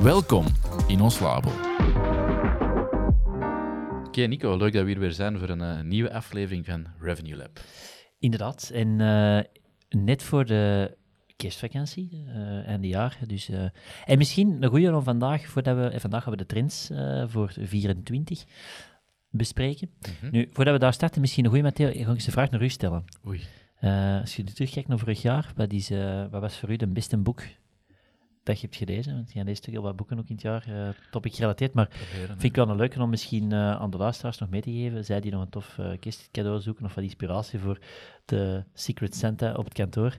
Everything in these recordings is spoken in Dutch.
Welkom in ons labo. Oké Nico, leuk dat we hier weer zijn voor een eh, nieuwe aflevering van Revenue Lab. Inderdaad. En eh, net voor de kerstvakantie, uh, einde jaar. Dus, uh, en misschien een goede om vandaag, voordat we, vandaag hebben we de trends uh, voor 24 bespreken. Mm -hmm. Nu, voordat we daar starten, misschien een goede Matteo, ik ga eens een vraag naar u stellen. Oei. als je terugkijkt naar vorig jaar, wat, is, wat was voor u de beste boek dat je hebt gelezen? Want je leest toch heel wat boeken ook in het jaar, uh, topic gerelateerd, maar vind ik wel een leuke om misschien uh, aan de luisteraars nog mee te geven. Zij die nog een tof uh, kerstcadeau zoeken of wat inspiratie voor de Secret Santa op het kantoor.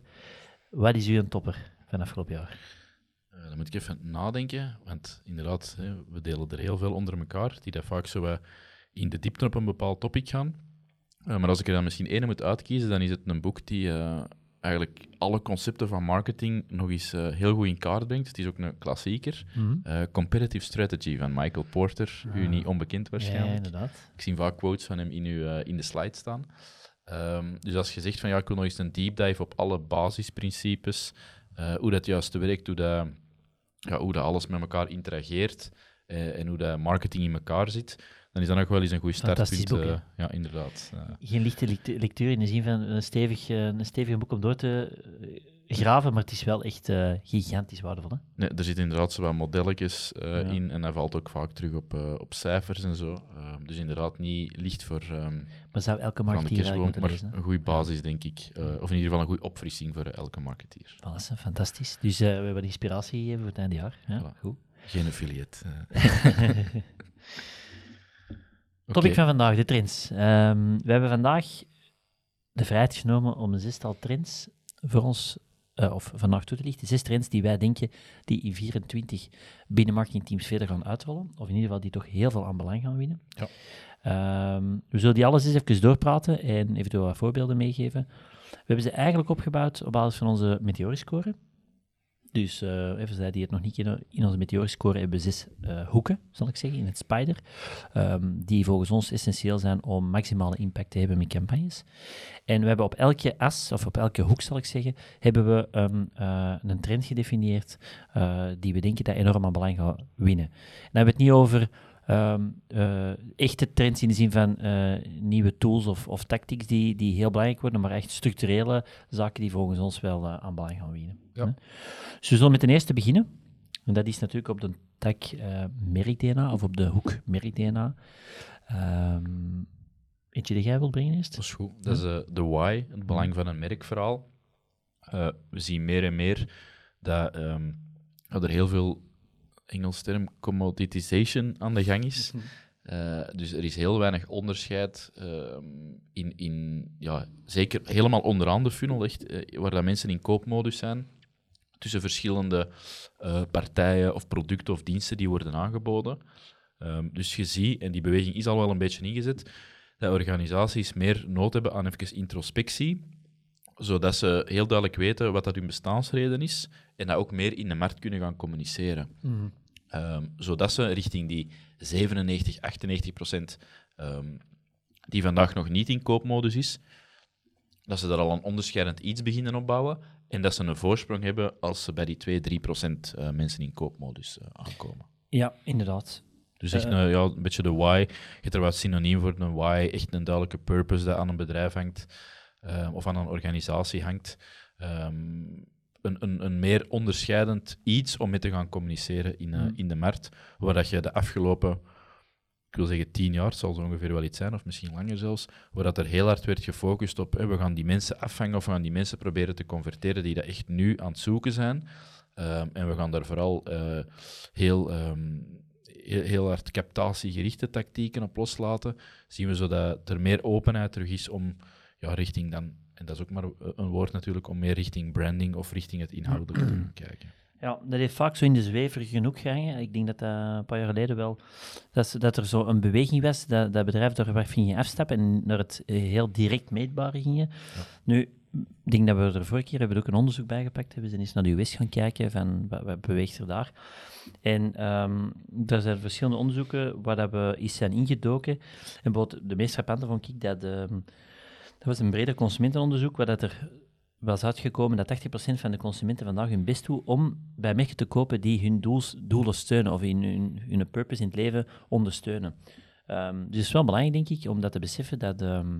Wat is u een topper van afgelopen jaar? Dan moet ik even nadenken, want inderdaad, hè, we delen er heel veel onder elkaar, die dat vaak zo in de diepte op een bepaald topic gaan. Maar als ik er dan misschien één moet uitkiezen, dan is het een boek die eigenlijk alle concepten van marketing nog eens heel goed in kaart brengt. Het is ook een klassieker. Mm -hmm. Competitive Strategy van Michael Porter, u niet onbekend waarschijnlijk. Ja, inderdaad. Ik zie vaak quotes van hem in, uw, in de slide staan. Um, dus als je zegt van ja, ik wil nog eens een deep dive op alle basisprincipes, hoe dat juist werkt, hoe dat, ja, hoe dat alles met elkaar interageert en hoe dat marketing in elkaar zit, dan is dat nog wel eens een goed startpunt. Boek, uh, ja, inderdaad. Geen lichte lectuur in de zin van een stevig, een stevig boek om door te graven, maar het is wel echt uh, gigantisch waardevol. Hè? Nee, er zitten inderdaad zo wat modelletjes uh, ja. in en dat valt ook vaak terug op, uh, op cijfers en zo. dus inderdaad niet licht voor... Um, maar zou elke marketeer eigenlijk maar lezen, een goede basis, denk ik. of in ieder geval een goede opfrissing voor elke marketeer. Alles, fantastisch. Dus we hebben inspiratie gegeven voor het einde jaar. Ja, voilà. Goed. Geen affiliate. Topic okay. van vandaag, de trends. Um, we hebben vandaag de vrijheid genomen om een zestal trends voor ons uh, of vandaag toe te lichten, zes trends die wij denken die in 24 binnen marketingteams verder gaan uitrollen, of in ieder geval die toch heel veel aan belang gaan winnen. Ja. Um, we zullen die alles eens even doorpraten en eventueel wat voorbeelden meegeven. We hebben ze eigenlijk opgebouwd op basis van onze meteoriscore. Dus uh, even zij die het nog niet kennen, in onze meteoriscore hebben we zes uh, hoeken, zal ik zeggen, in het spider, um, die volgens ons essentieel zijn om maximale impact te hebben met campagnes. En we hebben op elke as, of op elke hoek zal ik zeggen, hebben we een trend gedefinieerd die we denken dat enorm aan belang gaat winnen. Dan hebben we het niet over Um, uh, echte trends in de zin van uh, nieuwe tools of, of tactics die, die heel belangrijk worden, maar echt structurele zaken die volgens ons wel uh, aan belang gaan winnen. Ja. Dus we zullen met de eerste beginnen. En dat is natuurlijk op de tak merk-DNA, of op de hoek merk-DNA. Um, eentje die jij wilt brengen eerst? Dat is goed. Dat is de why, het belang van een merkverhaal. we zien meer en meer dat um, er heel veel Engels term commoditization aan de gang is. Uh, dus er is heel weinig onderscheid uh, in, in ja, zeker helemaal onderaan de funnel, echt, uh, waar dat mensen in koopmodus zijn, tussen verschillende partijen of producten of diensten die worden aangeboden. Um, dus je ziet, en die beweging is al wel een beetje ingezet, dat organisaties meer nood hebben aan even introspectie, zodat ze heel duidelijk weten wat dat hun bestaansreden is en dat ook meer in de markt kunnen gaan communiceren. Mm. Um, zodat ze richting die 97, 98 procent um, die vandaag nog niet in koopmodus is, dat ze daar al een onderscheidend iets beginnen opbouwen en dat ze een voorsprong hebben als ze bij die 2, 3 procent uh, mensen in koopmodus uh, aankomen. Ja, inderdaad. Dus echt een, ja, een beetje de why. Je hebt er wat synoniem voor een why, echt een duidelijke purpose dat aan een bedrijf hangt uh, of aan een organisatie hangt. Um, een, een, een meer onderscheidend iets om mee te gaan communiceren in, uh, mm. in de markt, waar dat je de afgelopen, ik wil zeggen tien jaar, het zal zo ongeveer wel iets zijn, of misschien langer zelfs, waar dat er heel hard werd gefocust op, hè, we gaan die mensen afvangen of we gaan die mensen proberen te converteren die dat echt nu aan het zoeken zijn. Um, en we gaan daar vooral uh, heel, um, heel, heel, hard captatiegerichte tactieken op loslaten. Zien we zo dat er meer openheid terug is om ja, richting dan en dat is ook maar een woord natuurlijk om meer richting branding of richting het inhoudelijke te kijken. Ja, dat heeft vaak zo in de zweverige hoek gehangen. Ik denk dat dat een paar jaar geleden wel... Dat, dat er zo een beweging was, dat, dat bedrijf daar gingen afstappen en naar het eh, heel direct meetbare gingen. Nu, ik denk dat we er vorige keer hebben we ook een onderzoek bijgepakt hebben. We zijn eens naar de US gaan kijken van wat, wat beweegt er daar. En ehm er zijn verschillende onderzoeken waar dat we eens zijn ingedoken. En bijvoorbeeld de meest frappante vond ik dat... ehm, dat was een breder consumentenonderzoek waar dat er was uitgekomen dat 80% van de consumenten vandaag hun best doen om bij merken te kopen die hun doelen steunen of in hun, hun purpose in het leven ondersteunen. Ehm, dus het is wel belangrijk, denk ik, om dat te beseffen dat, ehm,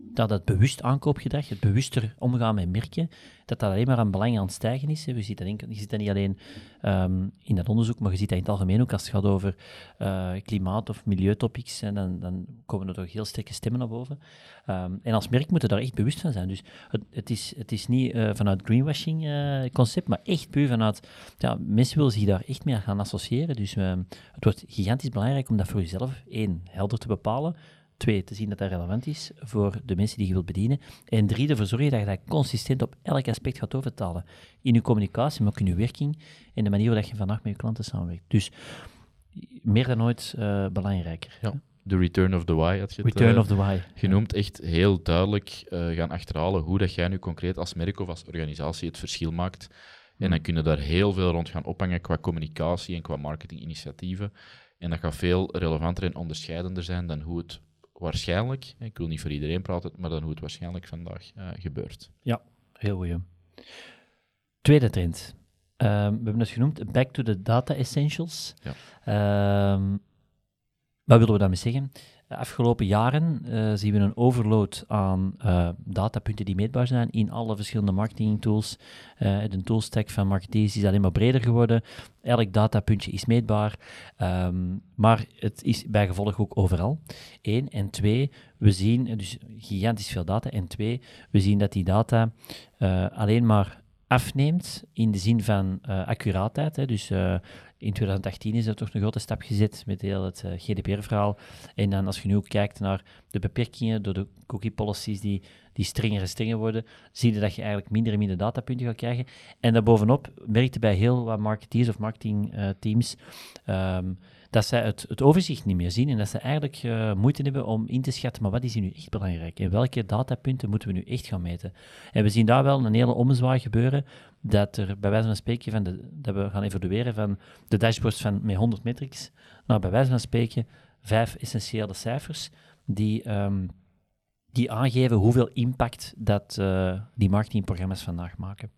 dat het bewust aankoopgedrag, het bewuster omgaan met merken, dat dat alleen maar aan belang aan het stijgen is. Je ziet dat, je ziet dat niet alleen ehm, in dat onderzoek, maar je ziet dat in het algemeen ook als het gaat over eh, klimaat- of milieutopics. En dan, dan komen er toch heel sterke stemmen naar boven. Ehm, en als merk moeten daar echt bewust van zijn. Dus het, het, is, het is niet eh, vanuit greenwashing eh, concept, maar echt puur vanuit... Ja, mensen willen zich daar echt mee gaan associëren. Dus ehm, het wordt gigantisch belangrijk om dat voor jezelf, één, helder te bepalen. Twee, te zien dat dat relevant is voor de mensen die je wilt bedienen. En drie, ervoor zorgen dat je dat consistent op elk aspect gaat overtalen. In je communicatie, maar ook in je werking en de manier waarop je vandaag met je klanten samenwerkt. Dus meer dan ooit eh, belangrijker. Ja. De return of the why had je het Return eh, of the why. genoemd. Echt heel duidelijk eh, gaan achterhalen hoe dat jij nu concreet als merk of als organisatie het verschil maakt. En dan kunnen daar heel veel rond gaan ophangen qua communicatie en qua marketinginitiatieven. En dat gaat veel relevanter en onderscheidender zijn dan hoe het waarschijnlijk, ik wil niet voor iedereen praten, maar dan hoe het waarschijnlijk vandaag eh, gebeurt. Heel goeie. Tweede trend. Ehm, we hebben het genoemd, back to the data essentials. Ja. Ehm, wat willen we daarmee zeggen? De afgelopen jaren eh, zien we een overload aan eh, datapunten die meetbaar zijn in alle verschillende marketingtools. Eh de toolstack van marketeers is alleen maar breder geworden. Elk datapuntje is meetbaar, ehm, maar het is bijgevolg ook overal. Eén. En twee, we zien dus gigantisch veel data. En twee, we zien dat die data alleen maar afneemt in de zin van eh, accuraatheid. Hè. Dus eh, in 2018 is er toch een grote stap gezet met heel het eh, GDPR-verhaal. En dan als je nu kijkt naar de beperkingen door de cookie policies die, die strenger en strenger worden, zie je dat je eigenlijk minder en minder datapunten gaat krijgen. En daarbovenop merkte bij heel wat marketeers of marketingteams ehm dat zij het, overzicht niet meer zien en dat ze eigenlijk eh, moeite hebben om in te schatten, maar wat is hier nu echt belangrijk? En welke datapunten moeten we nu echt gaan meten? En we zien daar wel een hele ommezwaai gebeuren, dat er bij wijze van spreken, van de, dat we gaan evalueren van de dashboards van met 100 metrics, naar bij wijze van spreken vijf essentiële cijfers die, ehm, die aangeven hoeveel impact dat eh, die marketingprogramma's vandaag maken.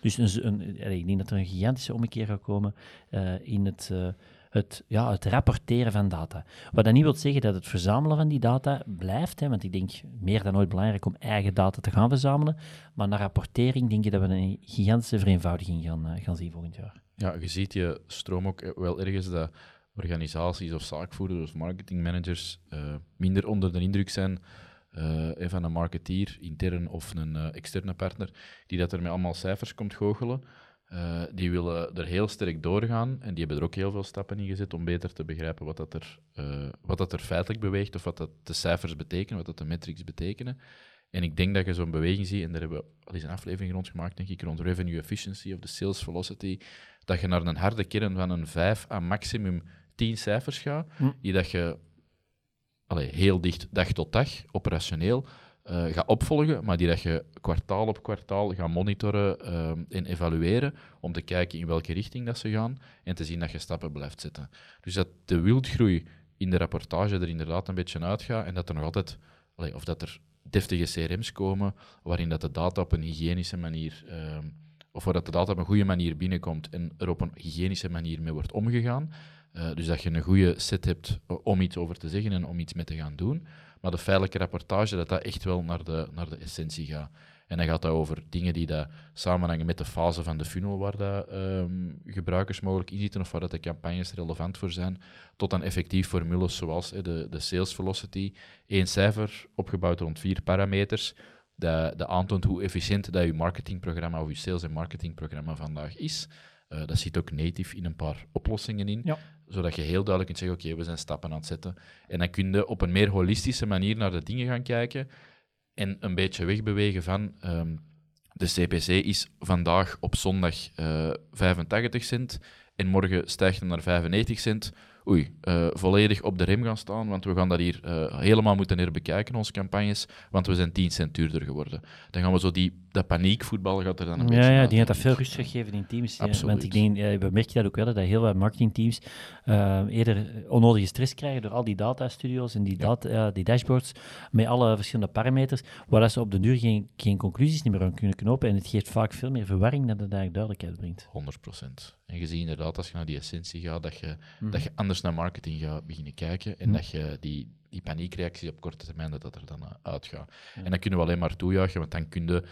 Dus een, een, allee, ik denk dat er een gigantische ommekeer gaat komen eh, in het, eh, het, ja, het rapporteren van data. Wat dat niet wil zeggen dat het verzamelen van die data blijft, hè, want ik denk meer dan ooit belangrijk om eigen data te gaan verzamelen. Maar naar rapportering denk ik dat we een gigantische vereenvoudiging gaan, eh, gaan zien volgend jaar. Ja, je ziet je stroom ook eh, wel ergens dat organisaties of zaakvoerders of marketingmanagers eh, minder onder de indruk zijn van een marketeer, intern of een externe partner, die dat er met allemaal cijfers komt goochelen. Eh, die willen er heel sterk doorgaan en die hebben er ook heel veel stappen in gezet om beter te begrijpen wat dat er, eh, wat dat er feitelijk beweegt of wat dat de cijfers betekenen, wat dat de metrics betekenen. En ik denk dat je zo'n beweging ziet, en daar hebben we al eens een aflevering rond gemaakt, denk ik, rond revenue efficiency of de sales velocity, dat je naar een harde kern van een 5 aan maximum 10 cijfers gaat, Hm. die dat je allee, heel dicht dag tot dag, operationeel, eh gaat opvolgen, maar die dat je kwartaal op kwartaal gaat monitoren ehm, en evalueren om te kijken in welke richting dat ze gaan en te zien dat je stappen blijft zetten. Dus dat de wildgroei in de rapportage er inderdaad een beetje uitgaat en dat er nog altijd, of dat er deftige CRM's komen waarin dat de data op een hygiënische manier, ehm, of waar dat de data op een goede manier binnenkomt en er op een hygiënische manier mee wordt omgegaan. Eh, dus dat je een goede set hebt om iets over te zeggen en om iets mee te gaan doen. Maar de feitelijke rapportage, dat dat echt wel naar de, naar de essentie gaat. En dan gaat dat over dingen die dat samenhangen met de fase van de funnel waar dat, ehm, gebruikers mogelijk in zitten of waar dat de campagnes relevant voor zijn, tot aan effectief formules zoals de, de sales velocity. Eén cijfer, opgebouwd rond vier parameters, dat, dat aantoont hoe efficiënt dat je marketingprogramma of je sales- en marketingprogramma vandaag is. Eh, dat zit ook native in een paar oplossingen in, Ja. Zodat je heel duidelijk kunt zeggen, oké, we zijn stappen aan het zetten. En dan kun je op een meer holistische manier naar de dingen gaan kijken en een beetje wegbewegen van ehm, de CPC is vandaag op zondag uh, 85 cent en morgen stijgt hem naar 95 cent oei, uh, volledig op de rem gaan staan, want we gaan dat hier uh, helemaal moeten herbekijken, onze campagnes, want we zijn 10 cent duurder geworden. Dan gaan we zo die, dat paniekvoetbal gaat er dan een ja, beetje Ja, die gaat dat veel rust gegeven in teams. Absoluut. Want ik denk, ja, we merken dat ook wel, dat heel veel marketingteams uh, eerder onnodige stress krijgen door al die datastudio's en die, data, ja. die dashboards met alle verschillende parameters, waar ze op de duur geen, geen conclusies meer aan kunnen knopen en het geeft vaak veel meer verwarring dan het eigenlijk duidelijkheid brengt. 100%. En je ziet inderdaad, als je naar die essentie gaat, dat je, mm Mhm. dat je anders naar marketing gaat beginnen kijken en Mhm. dat je die, die paniekreactie op korte termijn, dat dat er dan uh, uitgaat. Ja. En dat kunnen we alleen maar toejuichen, want dan kun je,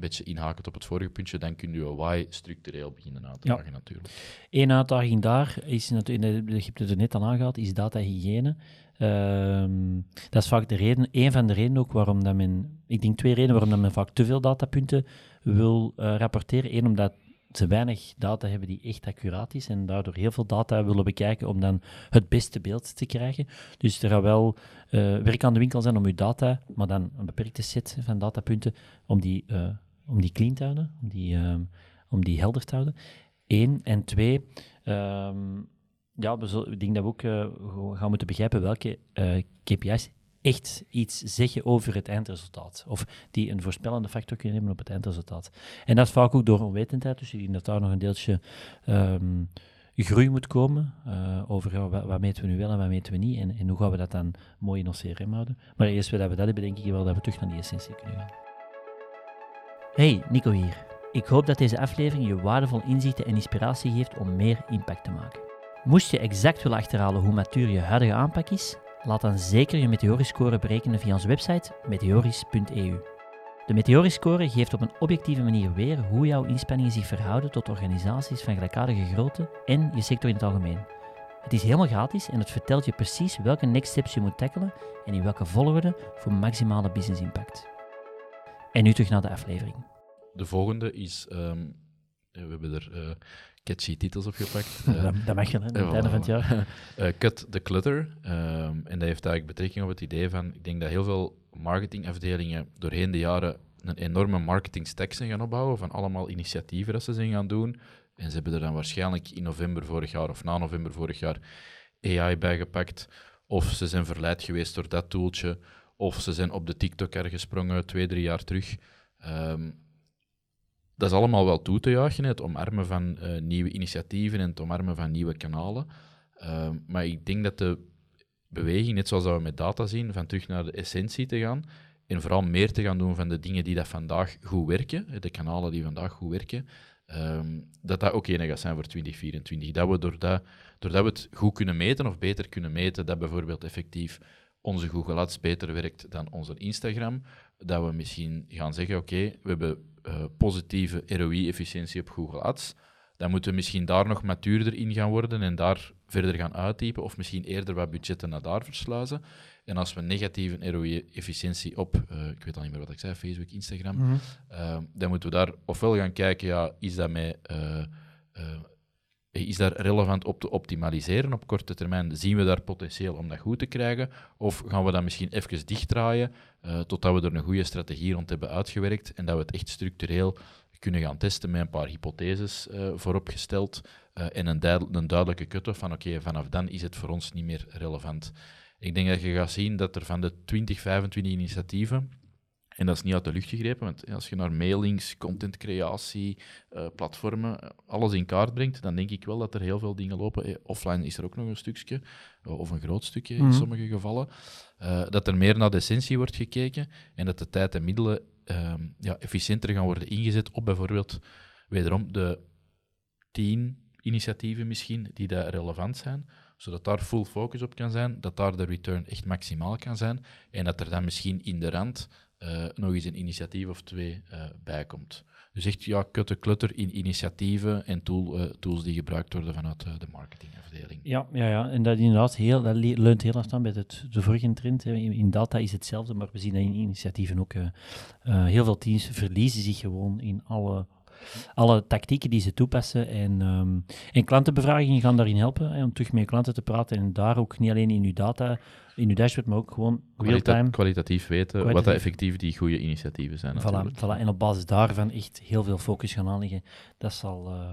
beetje inhakend op het vorige puntje, dan kun je why structureel beginnen aan te Ja. dragen natuurlijk. Eén uitdaging daar is natuurlijk, je hebt het er net al aangehaald, is datahygiëne. Ehm dat is vaak de reden, een van de redenen ook waarom dat men, ik denk twee redenen waarom dat men vaak te veel datapunten wil eh, rapporteren. Eén, omdat ze weinig data hebben die echt accuraat is en daardoor heel veel data willen bekijken om dan het beste beeld te krijgen. Dus er gaat wel eh, werk aan de winkel zijn om uw data, maar dan een beperkte set van datapunten, om die, eh, om die clean te houden, om die, ehm, om die helder te houden. Eén. En twee, ehm, ja, we ik denk dat we ook eh, gaan moeten begrijpen welke eh, KPI's echt iets zeggen over het eindresultaat. Of die een voorspellende factor kunnen hebben op het eindresultaat. En dat is vaak ook door onwetendheid, dus ik denk dat daar nog een deeltje ehm, groei moet komen eh, over wat meten we nu wel en wat meten we niet en, en hoe gaan we dat dan mooi in ons CRM houden. Maar eerst dat we dat hebben, denk ik wel dat we terug naar die essentie kunnen gaan. Hey, Nico hier. Ik hoop dat deze aflevering je waardevol inzichten en inspiratie geeft om meer impact te maken. Moest je exact willen achterhalen hoe matuur je huidige aanpak is, laat dan zeker je Meteoris-score berekenen via onze website meteoris.eu. De Meteoris-score geeft op een objectieve manier weer hoe jouw inspanningen zich verhouden tot organisaties van gelijkaardige grootte en je sector in het algemeen. Het is helemaal gratis en het vertelt je precies welke next steps je moet tackelen en in welke volgorde voor maximale business impact. En nu terug naar de aflevering. De volgende is, ehm, we hebben er eh, catchy titels op gepakt. Eh, dat, dat mag je, hè, aan het einde van het jaar. Eh, cut the clutter. Ehm, en dat heeft eigenlijk betrekking op het idee van, ik denk dat heel veel marketingafdelingen doorheen de jaren een enorme marketing stack zijn gaan opbouwen van allemaal initiatieven dat ze zijn gaan doen. En ze hebben er dan waarschijnlijk in november vorig jaar of na november vorig jaar AI bijgepakt. Of ze zijn verleid geweest door dat toeltje. Of ze zijn op de TikToker gesprongen twee, drie jaar terug. Ehm, dat is allemaal wel toe te juichen, het omarmen van eh, nieuwe initiatieven en het omarmen van nieuwe kanalen. Ehm, maar ik denk dat de beweging, net zoals we met data zien, van terug naar de essentie te gaan en vooral meer te gaan doen van de dingen die dat vandaag goed werken, de kanalen die vandaag goed werken, ehm, dat dat ook enig gaat zijn voor 2024. Dat we doordat, doordat we het goed kunnen meten of beter kunnen meten, dat bijvoorbeeld effectief onze Google Ads beter werkt dan onze Instagram, dat we misschien gaan zeggen, oké, we hebben eh, positieve ROI-efficiëntie op Google Ads, dan moeten we misschien daar nog matuurder in gaan worden en daar verder gaan uittypen, of misschien eerder wat budgetten naar daar versluizen. En als we negatieve ROI-efficiëntie op, eh, ik weet al niet meer wat ik zei, Facebook, Instagram, Mhm. uh, dan moeten we daar ofwel gaan kijken, ja, is dat met, is daar relevant op te optimaliseren op korte termijn? Zien we daar potentieel om dat goed te krijgen? Of gaan we dat misschien even dichtdraaien uh, totdat we er een goede strategie rond hebben uitgewerkt en dat we het echt structureel kunnen gaan testen met een paar hypotheses uh, vooropgesteld en een, een duidelijke cut-off van oké, vanaf dan is het voor ons niet meer relevant. Ik denk dat je gaat zien dat er van de 20, 25 initiatieven en dat is niet uit de lucht gegrepen, want als je naar mailings, contentcreatie, uh, platformen, alles in kaart brengt, dan denk ik wel dat er heel veel dingen lopen. Offline is er ook nog een stukje, of een groot stukje in mm -hmm. sommige gevallen. Uh, dat er meer naar de essentie wordt gekeken en dat de tijd en middelen uh, ja, efficiënter gaan worden ingezet op bijvoorbeeld, wederom, de tien initiatieven misschien die daar relevant zijn, zodat daar full focus op kan zijn, dat daar de return echt maximaal kan zijn en dat er dan misschien in de rand uh, nog eens een initiatief of twee uh, bij komt. Dus echt ja, kutte klutter in initiatieven en tool, uh, tools die gebruikt worden vanuit de marketingafdeling. Ja, ja, ja, en dat inderdaad heel, dat leunt heel erg aan bij het, de vorige trend. In, in, data is hetzelfde, maar we zien dat in initiatieven ook heel veel teams verliezen zich gewoon in alle alle tactieken die ze toepassen. En, ehm, en klantenbevragingen gaan daarin helpen, hè, om terug met je klanten te praten en daar ook niet alleen in je data, in je dashboard, maar ook gewoon real-time. kwalitatief weten wat dat effectief die goede initiatieven zijn. Voilà. En op basis daarvan echt heel veel focus gaan aanleggen. Dat zal eh,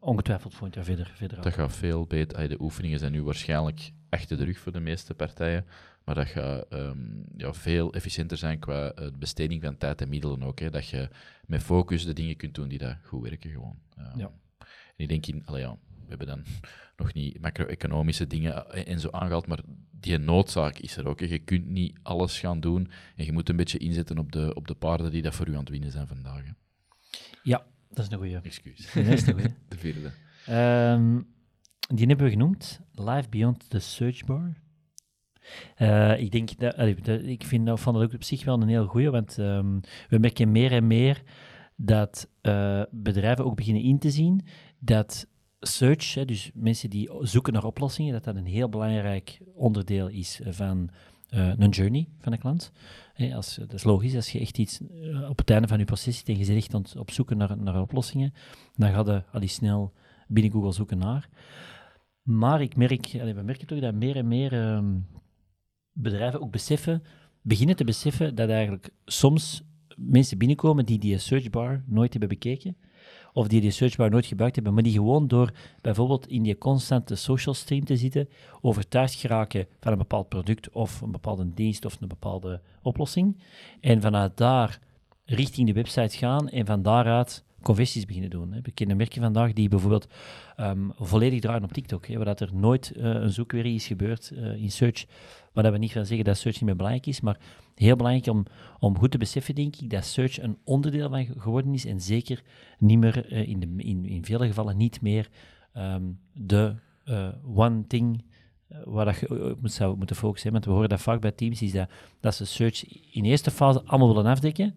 ongetwijfeld volgend jaar verder, verder Dat gaat veel beter. De oefeningen zijn nu waarschijnlijk achter de rug voor de meeste partijen. Maar dat gaat ehm, ja, veel efficiënter zijn qua eh, besteding van tijd en middelen ook. Hè. Dat je met focus de dingen kunt doen die dat goed werken gewoon. Ehm, Ja. En ik denk in, allee, ja, we hebben dan nog niet macro-economische dingen eh, en zo aangehaald, maar die noodzaak is er ook. hè. Je kunt niet alles gaan doen en je moet een beetje inzetten op de, op de paarden die dat voor u aan het winnen zijn vandaag. hè. Ja, dat is een goeie. Excuus. Nee, dat is een goeie. De vierde. Ehm, die hebben we genoemd, Live Beyond the Search Bar. Eh, ik denk dat, allee, dat- ik vind dat, vond dat ook op zich wel een heel goeie, want ehm, we merken meer en meer dat eh, bedrijven ook beginnen in te zien dat search, hè, dus mensen die zoeken naar oplossingen, dat dat een heel belangrijk onderdeel is van eh, een journey van een klant. Als, dat is logisch, als je echt iets eh, op het einde van je proces zit en je zit echt op zoeken naar, naar oplossingen, dan ga je al die snel binnen Google zoeken naar. Maar ik merk, we merken toch dat meer en meer ehm, bedrijven ook beseffen, beginnen te beseffen dat eigenlijk soms mensen binnenkomen die die searchbar nooit hebben bekeken, of die die searchbar nooit gebruikt hebben, maar die gewoon door bijvoorbeeld in die constante social stream te zitten, overtuigd geraken van een bepaald product of een bepaalde dienst of een bepaalde oplossing, en vanuit daar richting de website gaan en van daaruit conversies beginnen doen. We kennen merken vandaag die bijvoorbeeld ehm, volledig draaien op TikTok, hè, waar dat er nooit eh, een zoekquery is gebeurd eh, in search, waar dat we niet gaan zeggen dat search niet meer belangrijk is, maar heel belangrijk om, om goed te beseffen, denk ik, dat search een onderdeel van ge- geworden is en zeker niet meer, eh, in, de, in, in vele gevallen niet meer ehm, de eh, one thing eh, waar dat je op zou moeten focussen. Want we horen dat vaak bij teams, is dat, dat ze search in eerste fase allemaal willen afdekken.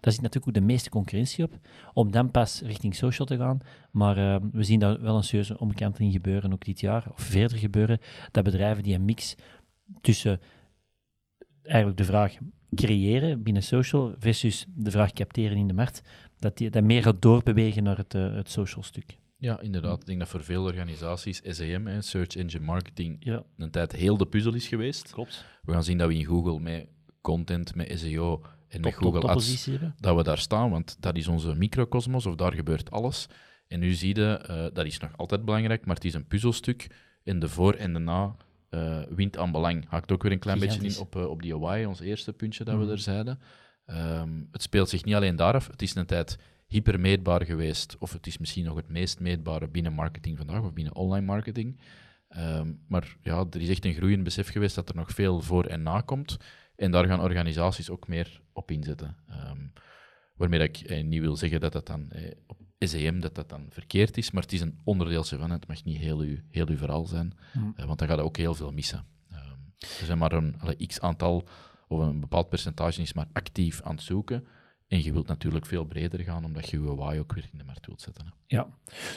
Daar zit natuurlijk ook de meeste concurrentie op, om dan pas richting social te gaan. Maar eh, we zien daar wel een serieuze omkanteling gebeuren, ook dit jaar, of verder gebeuren, dat bedrijven die een mix tussen eigenlijk de vraag creëren binnen social versus de vraag capteren in de markt, dat die dat meer gaat doorbewegen naar het, eh, het social stuk. Ja, inderdaad. Ik denk dat voor veel organisaties SEM, hè, Search Engine Marketing, Ja, een tijd heel de puzzel is geweest. klopt. We gaan zien dat we in Google met content, met SEO en met Top, Google top Ads, dat we daar staan, want dat is onze microcosmos, of daar gebeurt alles. En nu zie je, eh, dat is nog altijd belangrijk, maar het is een puzzelstuk en de voor en de na eh, wint aan belang. Haakt ook weer een klein beetje in op, eh, op die why, ons eerste puntje dat Mhm. we er zeiden. Ehm, het speelt zich niet alleen daar af, het is een tijd hypermeetbaar geweest, of het is misschien nog het meest meetbare binnen marketing vandaag, of binnen online marketing. Ehm, maar ja, er is echt een groeiend besef geweest dat er nog veel voor en na komt. En daar gaan organisaties ook meer op inzetten. Ehm, waarmee ik eh, niet wil zeggen dat dat dan eh, op SEM dat dat dan verkeerd is, maar het is een onderdeeltje van. Het mag niet heel uw, heel uw verhaal zijn, eh, want dan gaat er ook heel veel missen. Ehm, er zijn maar een x aantal, of een bepaald percentage is maar actief aan het zoeken. En je wilt natuurlijk veel breder gaan, omdat je je why ook weer in de markt wilt zetten. hè. Ja,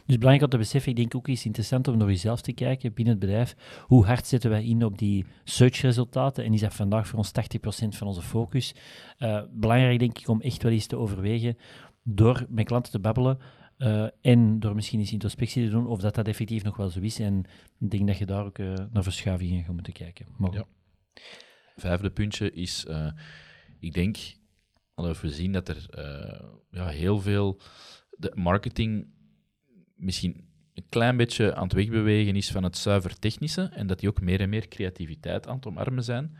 dus belangrijk om te beseffen, ik denk ook is interessant om naar jezelf te kijken binnen het bedrijf. Hoe hard zetten wij in op die searchresultaten en is dat vandaag voor ons 80% van onze focus? Eh, belangrijk denk ik om echt wel eens te overwegen door met klanten te babbelen eh, en door misschien eens introspectie te doen of dat dat effectief nog wel zo is. En ik denk dat je daar ook eh, naar verschuivingen gaat moeten kijken. Ja. Vijfde puntje is, eh, ik denk, we zien dat er ja, heel veel de marketing misschien een klein beetje aan het wegbewegen is van het zuiver technische en dat die ook meer en meer creativiteit aan het omarmen zijn.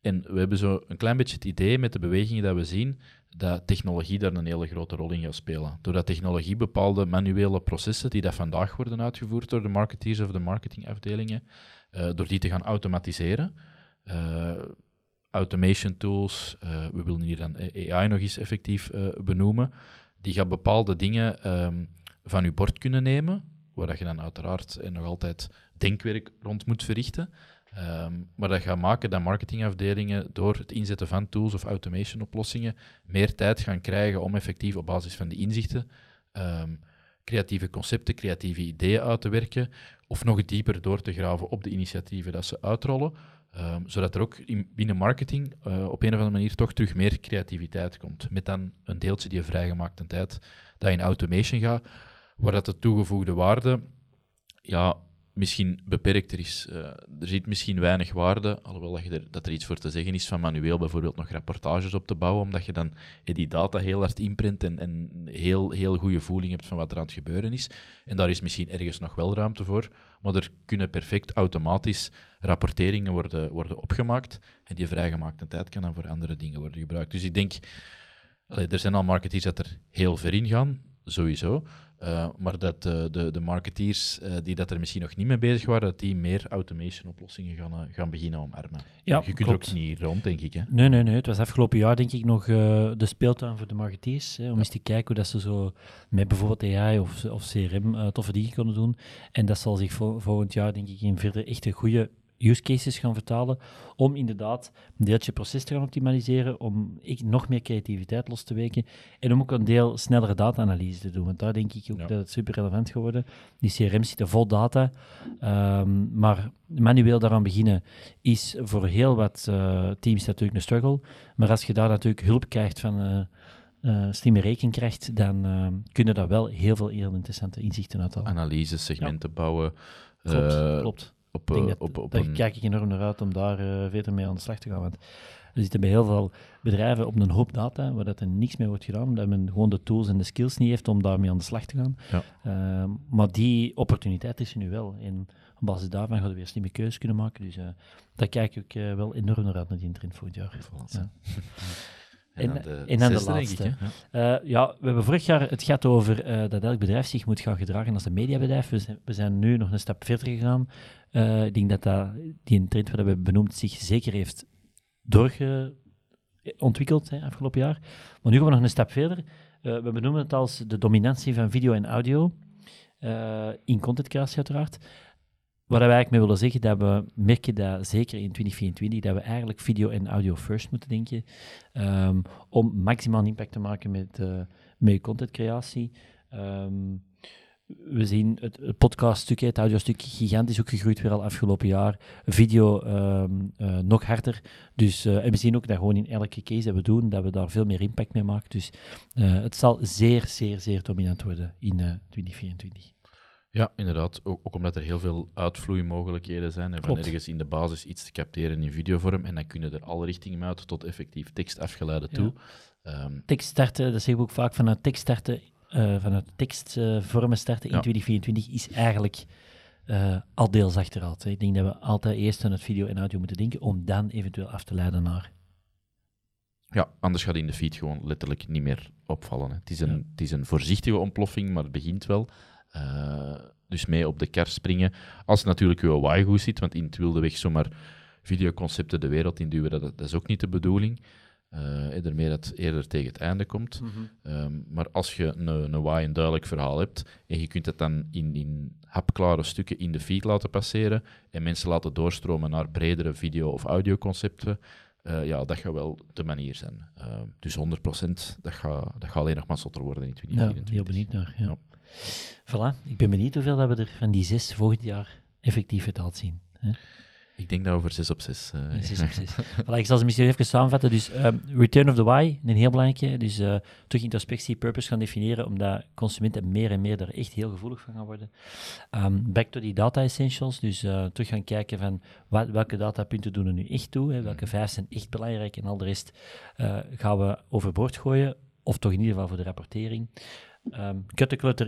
En we hebben zo een klein beetje het idee met de bewegingen dat we zien, dat technologie daar een hele grote rol in gaat spelen. Doordat technologie bepaalde manuele processen die dat vandaag worden uitgevoerd door de marketeers of de marketingafdelingen, eh, door die te gaan automatiseren. Eh, automation tools, eh, we willen hier dan AI nog eens effectief benoemen, die gaat bepaalde dingen ehm, van uw bord kunnen nemen, waar je dan uiteraard nog altijd denkwerk rond moet verrichten. Ehm, maar dat gaat maken dat marketingafdelingen door het inzetten van tools of automation oplossingen meer tijd gaan krijgen om effectief op basis van die inzichten ehm, creatieve concepten, creatieve ideeën uit te werken of nog dieper door te graven op de initiatieven dat ze uitrollen, Ehm, zodat er ook in, binnen marketing eh, op een of andere manier toch terug meer creativiteit komt. Met dan een deeltje die vrijgemaakte tijd dat in automation gaat, waar dat de toegevoegde waarde ja, misschien beperkter is. Uh, er zit misschien weinig waarde, alhoewel dat, je er, dat er iets voor te zeggen is van manueel bijvoorbeeld nog rapportages op te bouwen, omdat je dan die data heel hard inprint en, en heel, heel goede voeling hebt van wat er aan het gebeuren is. En daar is misschien ergens nog wel ruimte voor, maar er kunnen perfect automatisch rapporteringen worden, worden opgemaakt en die vrijgemaakte tijd kan dan voor andere dingen worden gebruikt. Dus ik denk, er zijn al marketeers dat er heel ver in gaan, sowieso. Uh, maar dat uh, de, de marketeers uh, die dat er misschien nog niet mee bezig waren, dat die meer automation-oplossingen gaan, gaan beginnen omarmen. Ja, je kunt klopt. er ook niet rond, denk ik. Hè? Nee, nee, nee. Het was afgelopen jaar, denk ik, nog de speeltuin voor de marketeers. Hè, om ja. eens te kijken hoe dat ze zo met bijvoorbeeld AI of, of CRM toffe dingen kunnen doen. En dat zal zich vol, volgend jaar, denk ik, in verder echt een goede use cases gaan vertalen om inderdaad een deeltje proces te gaan optimaliseren, om ik nog meer creativiteit los te weken en om ook een deel snellere data-analyse te doen. Want daar denk ik ook dat het super relevant geworden. Die CRM zitten vol data, um, maar manueel daaraan beginnen is voor heel wat uh, teams natuurlijk een struggle. Maar als je daar natuurlijk hulp krijgt van uh, uh, slimme rekenkracht, dan uh, kunnen daar wel heel veel heel interessante inzichten uit halen. Analyse, segmenten ja. bouwen. Klopt, klopt op, uh, op, op daar een... kijk ik enorm naar uit om daar uh, verder mee aan de slag te gaan. Want er zitten bij heel veel bedrijven op een hoop data waar dat er niks mee wordt gedaan, omdat men gewoon de tools en de skills niet heeft om daarmee aan de slag te gaan. Ja. Uh, maar die opportuniteit is er nu wel. En op basis daarvan gaan we weer slimme keuzes kunnen maken. Dus uh, daar kijk ik wel enorm naar uit naar die voor het jaar. Ja. En, en, de, en dan de laatste. Ik, ja. Uh, ja. we hebben vorig jaar het gaat over uh, dat elk bedrijf zich moet gaan gedragen als een mediabedrijf. We zijn, we zijn nu nog een stap verder gegaan. Uh, ik denk dat, dat die trend wat we hebben benoemd zich zeker heeft doorontwikkeld hè, afgelopen jaar. Maar nu gaan we nog een stap verder. we benoemen het als de dominantie van video en audio in contentcreatie uiteraard. Wat wij eigenlijk mee willen zeggen, dat we merken dat zeker in 2024, dat we eigenlijk video en audio first moeten denken, um, om maximaal impact te maken met, uh, met contentcreatie. Um, we zien het, het podcaststukje, het audiostukje, gigantisch ook gegroeid weer al afgelopen jaar. Video um, uh, nog harder. Dus, uh, en we zien ook dat gewoon in elke case dat we doen, dat we daar veel meer impact mee maken. Dus het zal zeer, zeer, zeer dominant worden in 2024. Ja, inderdaad. Ook, ook, omdat er heel veel uitvloeimogelijkheden zijn. En van ergens in de basis iets te capteren in videovorm. En dan kunnen er alle richtingen uit tot effectief tekst afgeleiden toe. Um, tekst starten, dat zeggen we ook vaak, vanuit tekst starten, uh, vanuit tekstvormen uh, starten in ja. 2024 is eigenlijk uh, al deels achteruit. Hè. Ik denk dat we altijd eerst aan het video en audio moeten denken, om dan eventueel af te leiden naar... Ja, anders gaat in de feed gewoon letterlijk niet meer opvallen. Hè. Het, is een, ja. het is een voorzichtige ontploffing, maar het begint wel. Uh, dus mee op de kar springen. Als natuurlijk uw UI goed zit, want in het wilde weg zomaar videoconcepten de wereld induwen, dat, dat is ook niet de bedoeling. Uh, daarmee dat het eerder tegen het einde komt. Mm -hmm. um, maar als je een, een why een duidelijk verhaal hebt en je kunt het dan in, in hapklare stukken in de feed laten passeren en mensen laten doorstromen naar bredere video- of audioconcepten, uh, ja, dat gaat wel de manier zijn. Uh, dus 100% dat gaat, dat gaat alleen nog maar zotter worden in 2024. Ja, heel benieuwd naar. Ja. ja. Voilà, ik ben benieuwd hoeveel dat we er van die zes volgend jaar effectief betaald zien. Hè? Ik denk dat voor 6 op 6. Uh, 6 op 6. voilà, ik zal ze misschien even samenvatten. Dus um, Return of the Why, een heel belangrijke. Dus uh, terug introspectie, purpose gaan definiëren, omdat consumenten meer en meer daar echt heel gevoelig van gaan worden. Um, back to die data essentials, dus uh, terug gaan kijken van wat, welke datapunten doen er nu echt toe, hè, welke vijf zijn echt belangrijk en al de rest gaan we overboord gooien, of toch in ieder geval voor de rapportering. Um,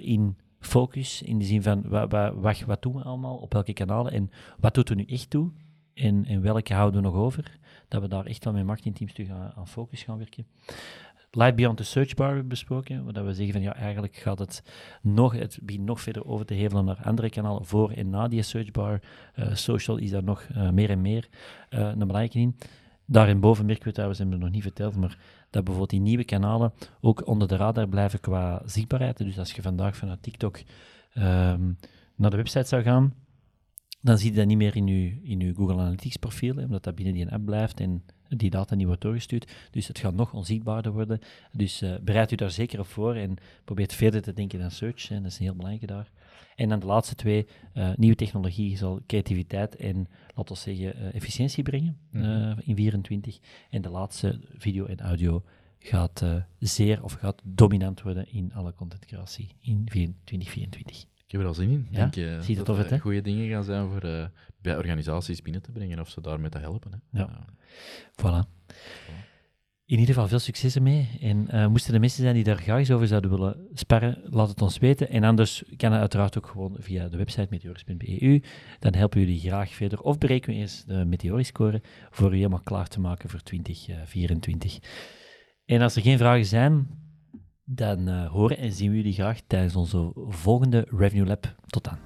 in focus, in de zin van wat, wat, doen we allemaal, op welke kanalen en wat doet er nu echt toe en, en welke houden we nog over. Dat we daar echt wel met marketingteams terug aan, aan focus gaan werken. Light Beyond the Search Bar besproken, waar we zeggen van ja, eigenlijk gaat het nog, het begint nog verder over te hevelen naar andere kanalen voor en na die searchbar. Uh, social is daar nog uh, meer en meer uh, een belangrijke in. Merken we trouwens, hebben we nog niet verteld, maar dat bijvoorbeeld die nieuwe kanalen ook onder de radar blijven qua zichtbaarheid. Dus als je vandaag vanuit TikTok um, naar de website zou gaan, dan zie je dat niet meer in je, in uw Google Analytics profiel, omdat dat binnen die app blijft en die data niet wordt doorgestuurd. Dus het gaat nog onzichtbaarder worden. Dus uh, bereid u daar zeker op voor en probeer verder te denken dan search. Hè. Dat is een heel belangrijk daar. En dan de laatste twee, uh, nieuwe technologie zal creativiteit en, laten we zeggen, uh, efficiëntie brengen mm in 24. En de laatste, video en audio, gaat zeer of gaat dominant worden in alle contentcreatie in 2024. Ik heb er al zin in. Ja? Denk, Ziet dat het, goede dingen gaan zijn voor bij organisaties binnen te brengen of ze daarmee te helpen. Hè. Ja. Voilà. In ieder geval veel succes ermee. En uh, moesten er mensen zijn die daar graag eens over zouden willen sparren, laat het ons weten. En anders kan het uiteraard ook gewoon via de website meteoris.eu. Dan helpen jullie graag verder. Of berekenen we eens de meteoriscore voor u helemaal klaar te maken voor 2024. En als er geen vragen zijn, dan uh, horen en zien we jullie graag tijdens onze volgende Revenue Lab. Tot dan.